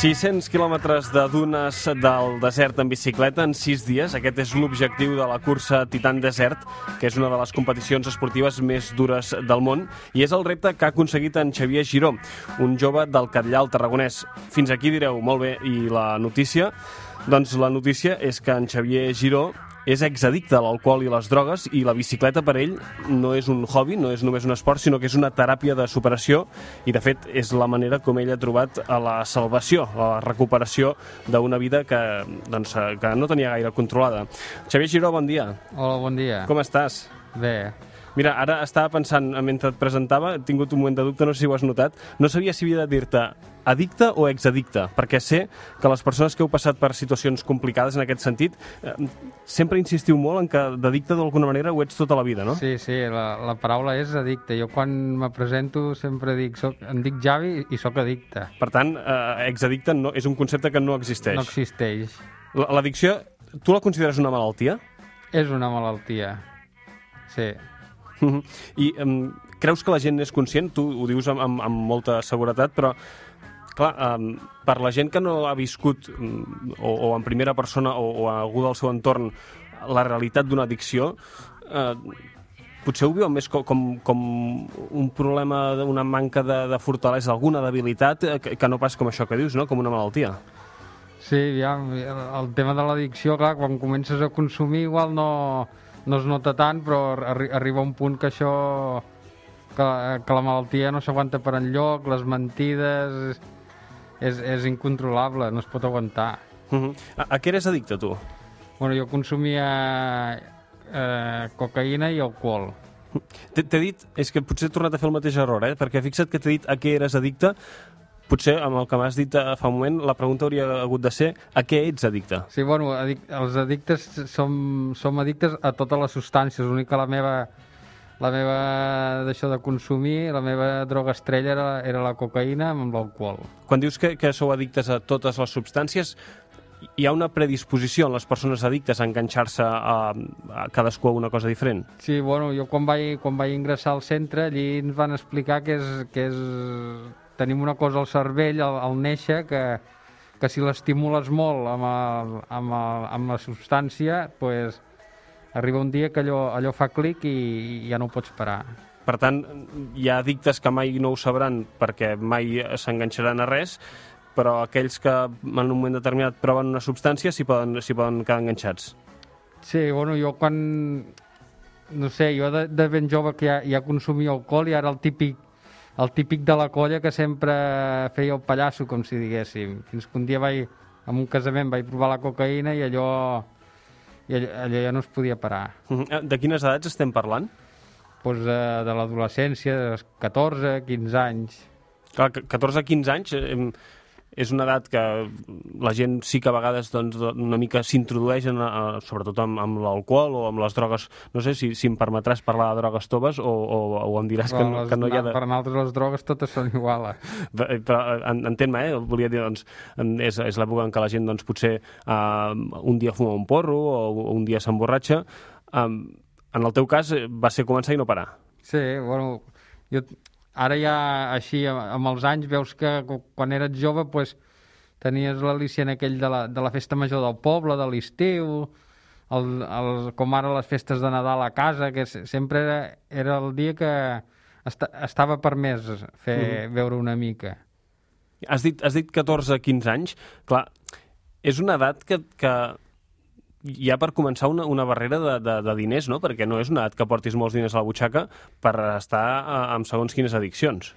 600 quilòmetres de dunes del desert en bicicleta en 6 dies. Aquest és l'objectiu de la cursa Titan Desert, que és una de les competicions esportives més dures del món, i és el repte que ha aconseguit en Xavier Giró, un jove del Catllà, al Tarragonès. Fins aquí direu, molt bé, i la notícia? Doncs la notícia és que en Xavier Giró és exaddicte a l'alcohol i les drogues i la bicicleta per ell no és un hobby, no és només un esport, sinó que és una teràpia de superació i de fet és la manera com ell ha trobat a la salvació, a la recuperació d'una vida que, doncs, que no tenia gaire controlada. Xavier Giró, bon dia. Hola, bon dia. Com estàs? Bé. Mira, ara estava pensant, mentre et presentava, he tingut un moment de dubte, no sé si ho has notat, no sabia si havia de dir-te addicte o exaddicte, perquè sé que les persones que heu passat per situacions complicades en aquest sentit eh, sempre insistiu molt en que d'addicte d'alguna manera ho ets tota la vida, no? Sí, sí, la, la paraula és addicte. Jo quan me presento sempre dic, soc, em dic Javi i sóc addicte. Per tant, eh, exaddicte no, és un concepte que no existeix. No existeix. L'addicció, tu la consideres una malaltia? És una malaltia, sí. I um, creus que la gent és conscient? Tu ho dius amb, amb, amb molta seguretat, però clar, um, per la gent que no ha viscut um, o, o en primera persona o, o a algú del seu entorn la realitat d'una addicció, eh, potser ho viuen més com, com, com un problema, una manca de, de fortalesa, alguna debilitat, eh, que, que no pas com això que dius, no? com una malaltia. Sí, ja, el tema de l'addicció, clar, quan comences a consumir igual no, no es nota tant, però arri arriba un punt que això... que, que la malaltia no s'aguanta per enlloc, les mentides... És, és incontrolable, no es pot aguantar. Uh -huh. a, a què eres addicte, tu? Bueno, jo consumia eh, cocaïna i alcohol. T'he dit, és que potser he tornat a fer el mateix error, eh? perquè fixa't que t'he dit a què eres addicte, potser amb el que m'has dit eh, fa un moment la pregunta hauria hagut de ser a què ets addicte? Sí, bueno, adic els addictes som, som addictes a totes les substàncies, l'únic que la meva la meva d'això de consumir, la meva droga estrella era, era la cocaïna amb l'alcohol. Quan dius que, que sou addictes a totes les substàncies, hi ha una predisposició en les persones addictes a enganxar-se a, a cadascú a una cosa diferent? Sí, bueno, jo quan vaig, quan vaig ingressar al centre, allí ens van explicar que és, que és tenim una cosa al cervell, al, al néixer, que, que si l'estimules molt amb, el, amb, el, amb la substància, pues, arriba un dia que allò, allò fa clic i, i ja no ho pots parar. Per tant, hi ha addictes que mai no ho sabran perquè mai s'enganxaran a res, però aquells que en un moment determinat proven una substància s'hi poden, poden quedar enganxats. Sí, bueno, jo quan... No sé, jo de, de ben jove que ja, ja consumia alcohol i ara el típic el típic de la colla que sempre feia el pallasso, com si diguéssim. Fins que un dia vaig, en un casament vaig provar la cocaïna i allò, i allò, allò ja no es podia parar. Eh, de quines edats estem parlant? Pues de, de l'adolescència, dels 14, 15 anys. Clar, 14-15 anys... Eh, és una edat que la gent sí que a vegades doncs, una mica s'introdueix, sobretot amb, amb l'alcohol o amb les drogues. No sé si, si em permetràs parlar de drogues toves o, o, o em diràs que, no, les, que no hi ha... De... Per nosaltres les drogues totes són iguals. Però entén-me, eh? Volia dir, doncs, és, és l'època en què la gent doncs, potser uh, un dia fuma un porro o un dia s'emborratxa. Um, en el teu cas va ser començar i no parar. Sí, bueno, jo Ara ja, així, amb els anys, veus que quan eres jove pues, tenies l'al·licient aquell de la, de la festa major del poble, de l'estiu, el, el, com ara les festes de Nadal a casa, que sempre era, era el dia que est estava permès fer, mm -hmm. veure una mica. Has dit, has dit 14-15 anys. Clar, és una edat que, que hi ha per començar una, una barrera de, de, de diners, no? Perquè no és una edat que portis molts diners a la butxaca per estar amb segons quines addiccions.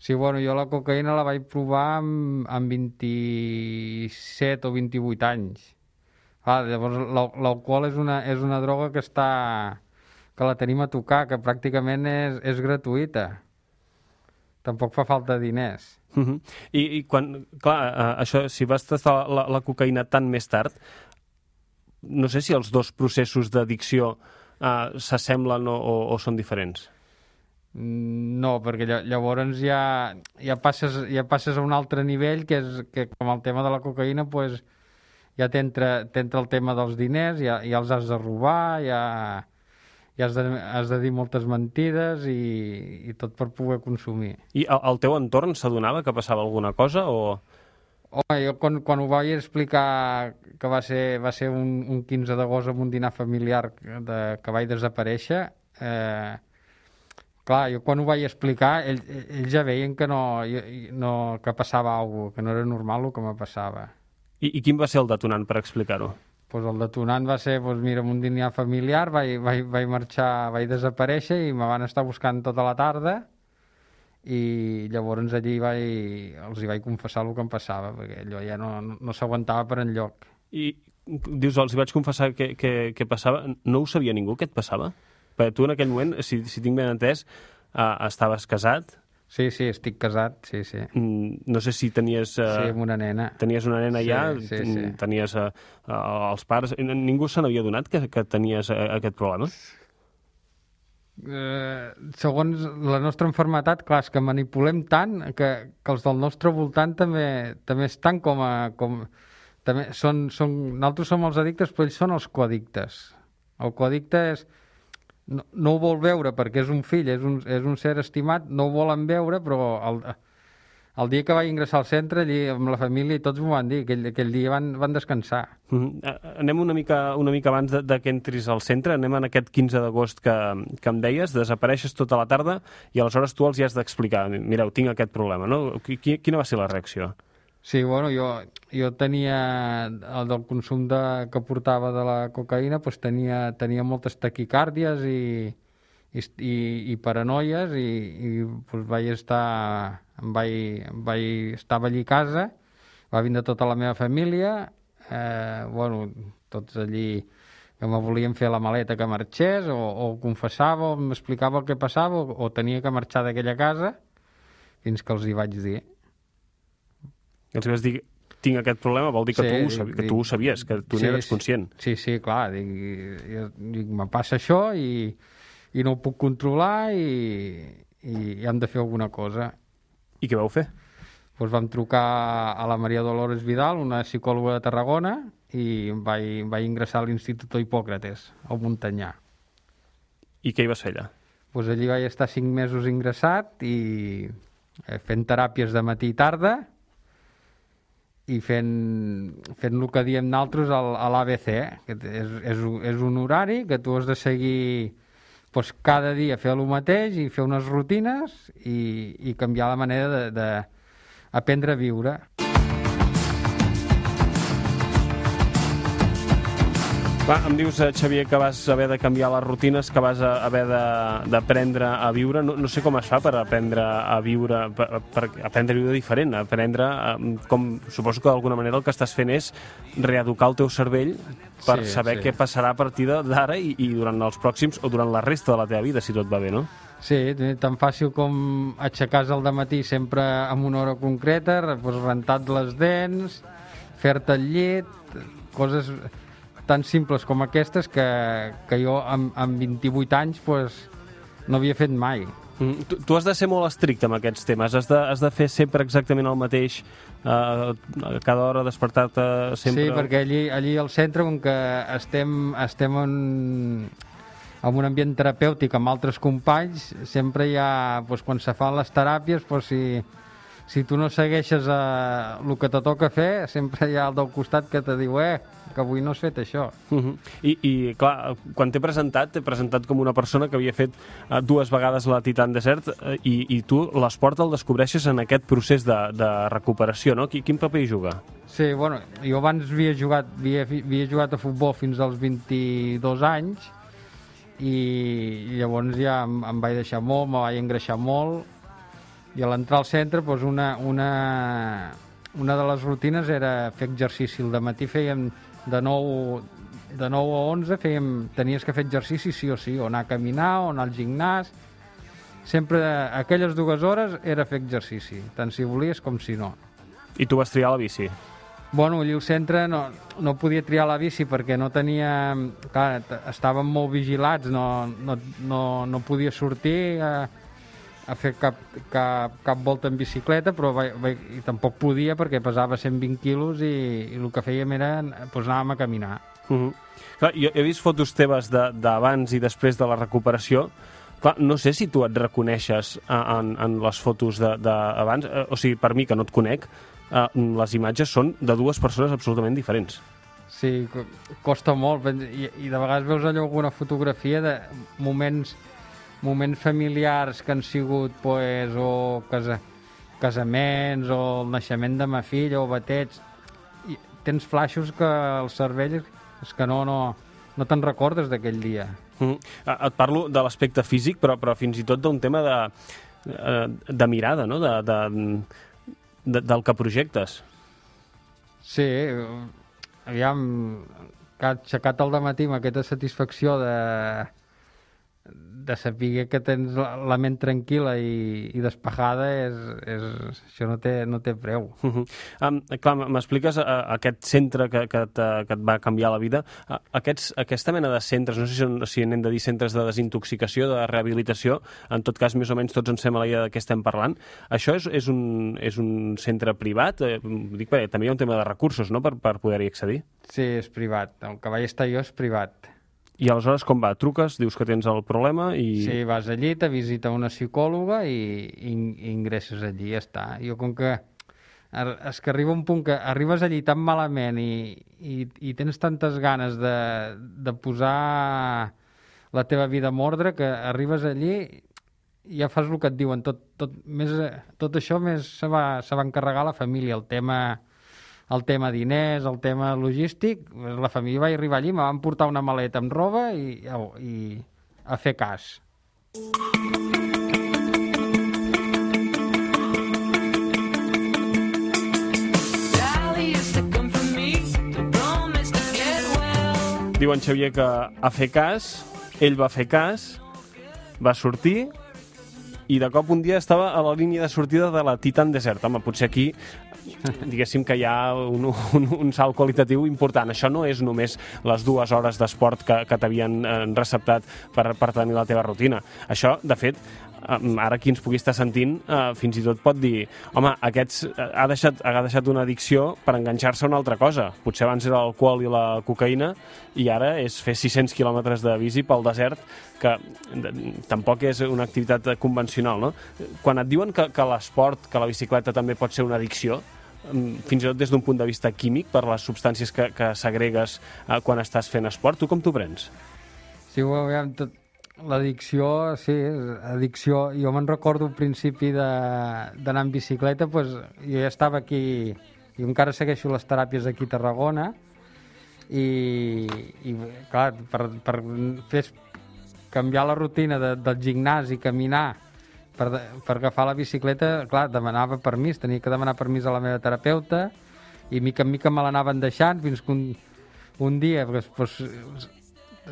Sí, bueno, jo la cocaïna la vaig provar amb, amb 27 o 28 anys. Ah, llavors l'alcohol és una, és una droga que està que la tenim a tocar, que pràcticament és, és gratuïta. Tampoc fa falta diners. Uh -huh. I, I quan, clar, uh, això, si vas tastar la, la cocaïna tan més tard, no sé si els dos processos d'addicció uh, s'assemblen o, o, o són diferents. No, perquè llavors ja, ja, passes, ja passes a un altre nivell que és que com el tema de la cocaïna pues, ja t'entra el tema dels diners, ja, ja els has de robar, ja, ja has de, has de dir moltes mentides i, i tot per poder consumir. I el, el teu entorn s'adonava que passava alguna cosa o...? Home, jo quan, quan ho vaig explicar que va ser, va ser un, un 15 d'agost amb un dinar familiar de, que vaig desaparèixer, eh, clar, jo quan ho vaig explicar, ells, ells ja veien que, no, no, que passava alguna cosa, que no era normal el que me passava. I, I quin va ser el detonant per explicar-ho? Pues el detonant va ser, pues mira, un dinar familiar, vaig, vaig, vaig marxar, vaig desaparèixer i me van estar buscant tota la tarda i llavors allí vaig, els hi vaig confessar el que em passava, perquè allò ja no, no, no s'aguantava per enlloc. I dius, els hi vaig confessar que, que, que passava, no ho sabia ningú que et passava? Perquè tu en aquell moment, si, si tinc ben entès, uh, estaves casat, Sí, sí, estic casat, sí, sí. Mm, no sé si tenies... Uh, sí, amb una nena. Tenies una nena sí, ja, sí, sí. tenies uh, uh, els pares... Ningú se n'havia donat que, que tenies uh, aquest problema? Eh, segons la nostra enfermetat, clar, és que manipulem tant que, que els del nostre voltant també, també estan com a... Com, també són, són, nosaltres som els addictes, però ells són els coaddictes. El coaddicte és no, no ho vol veure perquè és un fill, és un, és un ser estimat, no ho volen veure, però el, el dia que vaig ingressar al centre, allí amb la família, i tots m'ho van dir, aquell, aquell dia van, van descansar. Mm -hmm. Anem una mica, una mica abans de, de que entris al centre, anem en aquest 15 d'agost que, que em deies, desapareixes tota la tarda i aleshores tu els hi has d'explicar, mireu, tinc aquest problema, no? Quina va ser la reacció? Sí, bueno, jo, jo tenia el del consum de, que portava de la cocaïna, doncs tenia, tenia moltes taquicàrdies i, i, i, i paranoies i, i doncs vaig estar em vaig, em vaig estar allí a casa va vindre tota la meva família eh, bueno, tots allí que me volien fer la maleta que marxés o, o confessava o m'explicava el que passava o, o tenia que marxar d'aquella casa fins que els hi vaig dir els vas dir tinc aquest problema, vol dir que, sí, tu, ho sabies, que tu ho sabies, que tu sí, n'eres conscient. Sí, sí, clar, dic, dic, me passa això i, i no ho puc controlar i, i hem de fer alguna cosa. I què vau fer? Pues vam trucar a la Maria Dolores Vidal, una psicòloga de Tarragona, i em vaig, em vaig ingressar a l'Institut Hipòcrates, al Muntanyà. I què hi vas fer allà? Pues allí vaig estar cinc mesos ingressat i eh, fent teràpies de matí i tarda, i fent, fent el que diem nosaltres a l'ABC, eh? que és, és, és un horari que tu has de seguir doncs, cada dia fer el mateix i fer unes rutines i, i canviar la manera d'aprendre a viure. Va, em dius, eh, Xavier, que vas haver de canviar les rutines, que vas haver d'aprendre a viure. No, no sé com es fa per aprendre a viure, per, per aprendre a viure diferent, aprendre, a, com suposo que d'alguna manera el que estàs fent és reeducar el teu cervell per sí, saber sí. què passarà a partir d'ara i, i durant els pròxims o durant la resta de la teva vida, si tot va bé, no? Sí, tan fàcil com aixecar-se al matí sempre amb una hora concreta, doncs, rentar les dents, fer-te el llet, coses tan simples com aquestes que, que jo amb, amb 28 anys pues, no havia fet mai. Mm, tu, tu has de ser molt estricte amb aquests temes, has de, has de fer sempre exactament el mateix, eh, a cada hora despertar-te sempre... Sí, perquè allí, allí al centre, com que estem, estem en, en un ambient terapèutic amb altres companys, sempre hi ha, doncs, quan se fan les teràpies, doncs, si, si tu no segueixes eh, el que te toca fer, sempre hi ha el del costat que te diu, eh, que avui no has fet això. Uh -huh. I, I, clar, quan t'he presentat, t'he presentat com una persona que havia fet uh, dues vegades la Titan Desert uh, i, i tu l'esport el descobreixes en aquest procés de, de recuperació, no? Quin, quin paper hi juga? Sí, bueno, jo abans havia jugat, havia, havia jugat a futbol fins als 22 anys i llavors ja em, em vaig deixar molt, me vaig engreixar molt i a l'entrar al centre doncs una, una, una de les rutines era fer exercici. El matí fèiem de 9, de 9 a 11 fèiem, tenies que fer exercici sí o sí, o anar a caminar, o anar al gimnàs... Sempre aquelles dues hores era fer exercici, tant si volies com si no. I tu vas triar la bici? Bueno, allà al centre no, no podia triar la bici perquè no tenia... Clar, estàvem molt vigilats, no, no, no, no podia sortir a, a fer cap, cap, cap volta en bicicleta, però va, va, i tampoc podia perquè pesava 120 quilos i, i el que fèiem era, doncs anàvem a caminar. Uh -huh. Clar, jo he vist fotos teves d'abans i després de la recuperació. Clar, no sé si tu et reconeixes en, en les fotos d'abans, eh, o sigui, per mi, que no et conec, eh, les imatges són de dues persones absolutament diferents. Sí, co- costa molt, i, i de vegades veus allò alguna fotografia de moments, moments familiars que han sigut, pues, o casa, casaments, o el naixement de ma filla, o batets, i tens flaixos que el cervell és que no, no, no te'n recordes d'aquell dia. Mm. Eh, Et parlo de l'aspecte físic, però, però fins i tot d'un tema de, eh, de mirada, no? de, de, de, del que projectes. Sí, aviam, que ha aixecat al matí amb aquesta satisfacció de, de saber que tens la, la ment tranquil·la i, i despejada, és, és, això no té, no té preu. Uh -huh. um, clar, m'expliques uh, aquest centre que, que, te, que et va canviar la vida. Uh, aquests, aquesta mena de centres, no sé si, són, si n'hem de dir centres de desintoxicació, de rehabilitació, en tot cas, més o menys tots ens fem a la idea de què estem parlant. Això és, és, un, és un centre privat? Eh, dic perquè també hi ha un tema de recursos no? per, per poder-hi accedir. Sí, és privat. El que vaig estar jo és privat. I aleshores com va? Truques, dius que tens el problema i... Sí, vas allí, te visita una psicòloga i, i, i ingresses allí, ja està. Jo com que és que arriba un punt que arribes allí tan malament i, i, i tens tantes ganes de, de posar la teva vida en ordre que arribes allí i ja fas el que et diuen. Tot, tot, més, tot això més se va, se va encarregar la família, el tema el tema diners, el tema logístic, la família va arribar allí, me van portar una maleta amb roba i, i a fer cas. Sally used to come for me to promise to get well. Diu en Xavier que a fer cas, ell va fer cas, va sortir i de cop un dia estava a la línia de sortida de la Titan Desert. Home, potser aquí diguéssim que hi ha un, un, un salt qualitatiu important. Això no és només les dues hores d'esport que, que t'havien eh, receptat per, per tenir la teva rutina. Això, de fet, ara qui ens pugui estar sentint eh, fins i tot pot dir home, aquests, eh, ha, deixat, ha deixat una addicció per enganxar-se a una altra cosa. Potser abans era l'alcohol i la cocaïna i ara és fer 600 quilòmetres de bici pel desert que tampoc és una activitat convencional, no? Quan et diuen que, que l'esport, que la bicicleta també pot ser una addicció, fins i tot des d'un punt de vista químic, per les substàncies que, que segregues eh, quan estàs fent esport, tu com t'ho prens? Sí, ho aviam, tot... L'addicció, sí, és addicció. Jo me'n recordo al principi d'anar en bicicleta, doncs, jo ja estava aquí, i encara segueixo les teràpies aquí a Tarragona, i, i clar, per, per fer canviar la rutina de, del gimnàs i caminar per, per agafar la bicicleta, clar, demanava permís, tenia que demanar permís a la meva terapeuta i mica en mica me l'anaven deixant fins que un, un dia pues, pues,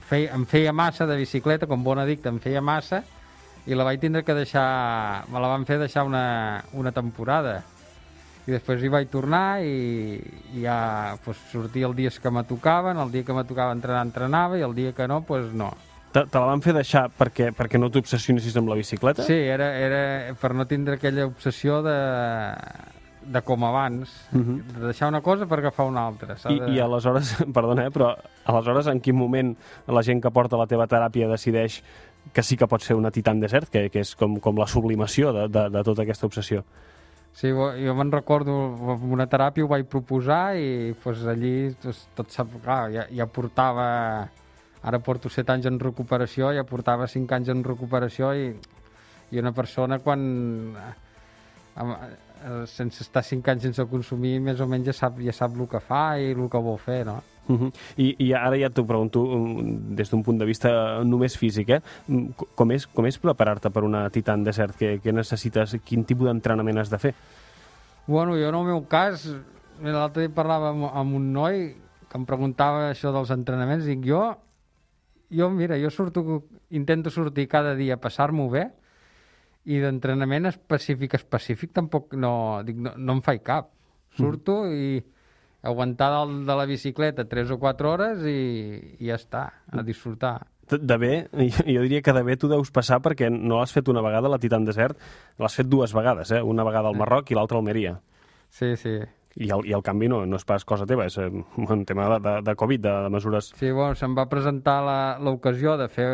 feia, em feia massa de bicicleta, com bon addicte em feia massa i la vaig tindre que deixar, me la van fer deixar una, una temporada i després hi vaig tornar i, i ja pues, sortia els dies que me tocaven, el dia que me tocava entrenar, entrenava i el dia que no, pues no. Te, te la van fer deixar perquè, perquè no t'obsessionessis amb la bicicleta? Sí, era, era per no tindre aquella obsessió de, de com abans, Mhm. de deixar una cosa per agafar una altra. I, de... I aleshores, perdona, eh, però aleshores en quin moment la gent que porta la teva teràpia decideix que sí que pot ser una titan desert, que, que és com, com la sublimació de, de, de tota aquesta obsessió? Sí, jo me'n recordo, en una teràpia ho vaig proposar i pues, allí pues, tot sap, clar, ja, ja portava, ara porto 7 anys en recuperació, ja portava 5 anys en recuperació i, i una persona quan, amb, eh, sense estar 5 anys sense consumir, més o menys ja sap, ja sap el que fa i el que vol fer, no? Uh -huh. I, I ara ja t'ho pregunto um, des d'un punt de vista només físic, eh? Mm, co- Com és, com és preparar-te per una Titan Desert? Què, què necessites? Quin tipus d'entrenament has de fer? Bueno, jo en el meu cas, l'altre dia parlava amb, amb un noi que em preguntava això dels entrenaments, dic jo, jo mira, jo surto, intento sortir cada dia a passar-m'ho bé i d'entrenament específic, específic tampoc no, dic, no, no em faig cap. Surto mm. i aguantar dalt de la bicicleta 3 o 4 hores i, i ja està, a disfrutar. De- bé, jo diria que de bé tu deus passar perquè no l'has fet una vegada a la Titan Desert, l'has fet dues vegades, eh? una vegada al Marroc i l'altra a Almeria. Sí, sí. I el, I el canvi no, no és pas cosa teva, és eh, un tema de, de, de Covid, de, de mesures... Sí, bueno, se'm va presentar la- l'ocasió de fer...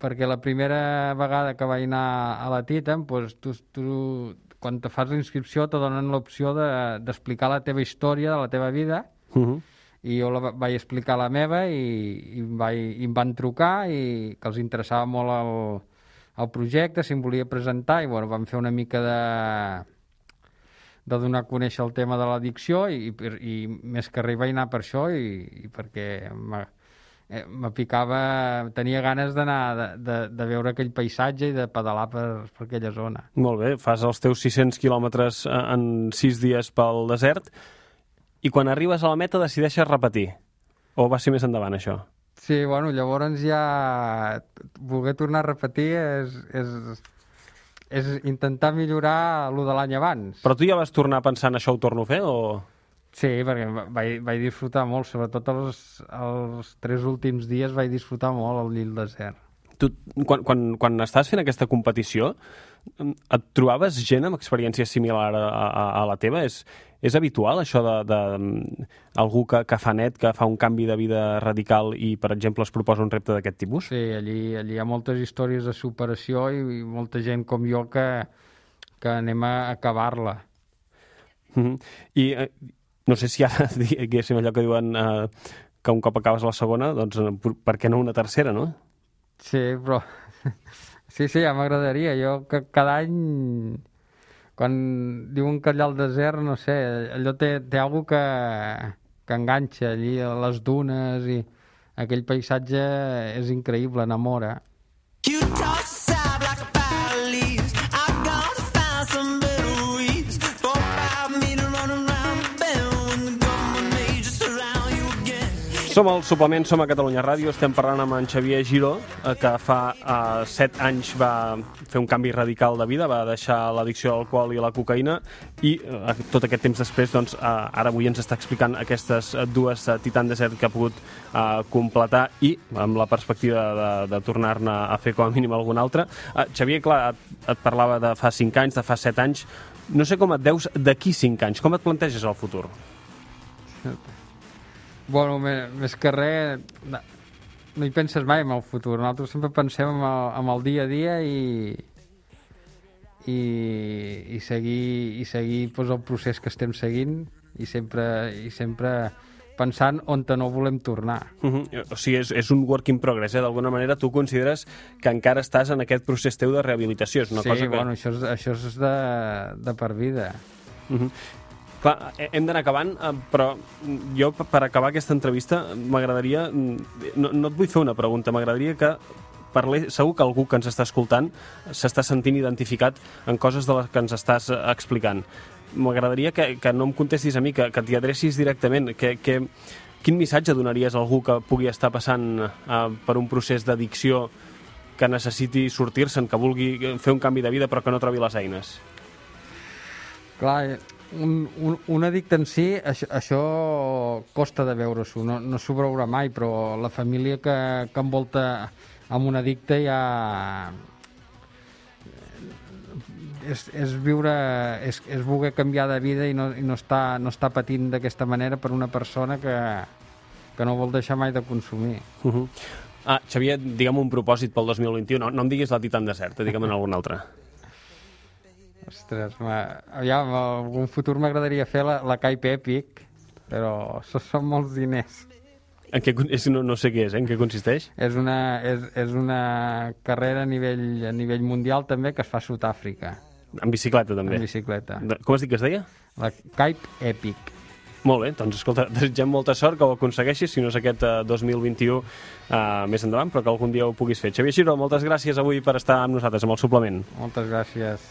perquè la primera vegada que vaig anar a la Titan, doncs, tu, tu quan te fas la inscripció te donen l'opció de- d'explicar la teva història, de la teva vida, Uh -huh. i jo la va- vaig explicar la meva i, i, vaig, i em van trucar i que els interessava molt el, el projecte, si em volia presentar i bueno, vam fer una mica de de donar a conèixer el tema de l'addicció i, i, i més que res vaig anar per això i, i perquè eh, me picava, tenia ganes d'anar de, de, de veure aquell paisatge i de pedalar per, per aquella zona. Molt bé, fas els teus 600 quilòmetres eh, en 6 dies pel desert i quan arribes a la meta decideixes repetir. O va ser més endavant, això? Sí, bueno, llavors ja voler tornar a repetir és, és, és intentar millorar el de l'any abans. Però tu ja vas tornar pensant això ho torno a fer o... Sí, perquè vaig, vaig disfrutar molt, sobretot els, els tres últims dies vaig disfrutar molt al llit desert. Tu, quan, quan, quan estàs fent aquesta competició, mm, et trobaves gent amb experiència similar a, a, a la teva? És, és habitual això de, de mm, algú que, que fa net, que fa un canvi de vida radical i, per exemple, es proposa un repte d'aquest tipus? Sí, allí, allí hi ha moltes històries de superació i, i molta gent com jo que, que anem a acabar-la. Mm -hmm. I eh, no sé si ara diguéssim allò que diuen eh, que un cop acabes la segona, doncs eh, per què no una tercera, no? Sí, però... Sí, sí, ja m'agradaria. Jo que cada any, quan diuen que allà al desert, no sé, allò té, té alguna que, que enganxa allí a les dunes i aquell paisatge és increïble, enamora. You Som al suplement, som a Catalunya Ràdio, estem parlant amb en Xavier Giró, eh, que fa eh, set anys va fer un canvi radical de vida, va deixar l'addicció a l'alcohol i a la cocaïna i eh, tot aquest temps després, doncs, eh, ara avui ens està explicant aquestes dues eh, Titan Desert que ha pogut eh, completar i amb la perspectiva de, de tornar-ne a fer com a mínim algun altre. Eh, Xavier, clar, et, et parlava de fa cinc anys, de fa set anys, no sé com et veus d'aquí cinc anys, com et planteges el futur? Bueno, més, que res, no, no hi penses mai en el futur. Nosaltres sempre pensem en el, en el dia a dia i, i, i seguir, i seguir pues, el procés que estem seguint i sempre, i sempre pensant on no volem tornar. Uh -huh. O sigui, és, és un work in progress, eh? D'alguna manera tu consideres que encara estàs en aquest procés teu de rehabilitació. És una sí, cosa que... bueno, això és, això és de, de per vida. Uh -huh. Clar, he- hem d'anar acabant, eh, però jo, p- per acabar aquesta entrevista, m'agradaria... No, no et vull fer una pregunta, m'agradaria que parlé, segur que algú que ens està escoltant s'està sentint identificat en coses de les que ens estàs eh, explicant. M'agradaria que, que no em contestis a mi, que, que t'hi adrecis directament. Que, que, quin missatge donaries a algú que pugui estar passant eh, per un procés d'addicció que necessiti sortir-se'n, que vulgui fer un canvi de vida però que no trobi les eines? Clar, eh, un, un, un addicte en si, això, això costa de veure-s'ho, no, no s'ho veurà mai, però la família que, que envolta amb un addicte ja... És, és viure, és, és voler canviar de vida i no, i no, està, no està patint d'aquesta manera per una persona que, que no vol deixar mai de consumir. Uh -huh. Ah, Xavier, digue'm un propòsit pel 2021. No, no em diguis la Titan Desert, digue'm en algun altre. Ostres, aviam, en algun futur m'agradaria fer la, la Caipe Epic, però això són molts diners. En què, és, no, no sé què és, eh? en què consisteix? És una, és, és una carrera a nivell, a nivell mundial també que es fa a Sud-àfrica, En bicicleta, també. en bicicleta. De, com has dit que es deia? La Caipe Epic. Molt bé, doncs escolta, desitgem molta sort, que ho aconsegueixis, si no és aquest eh, 2021 eh, més endavant, però que algun dia ho puguis fer. Xavier Giró, moltes gràcies avui per estar amb nosaltres, amb el suplement. Moltes gràcies.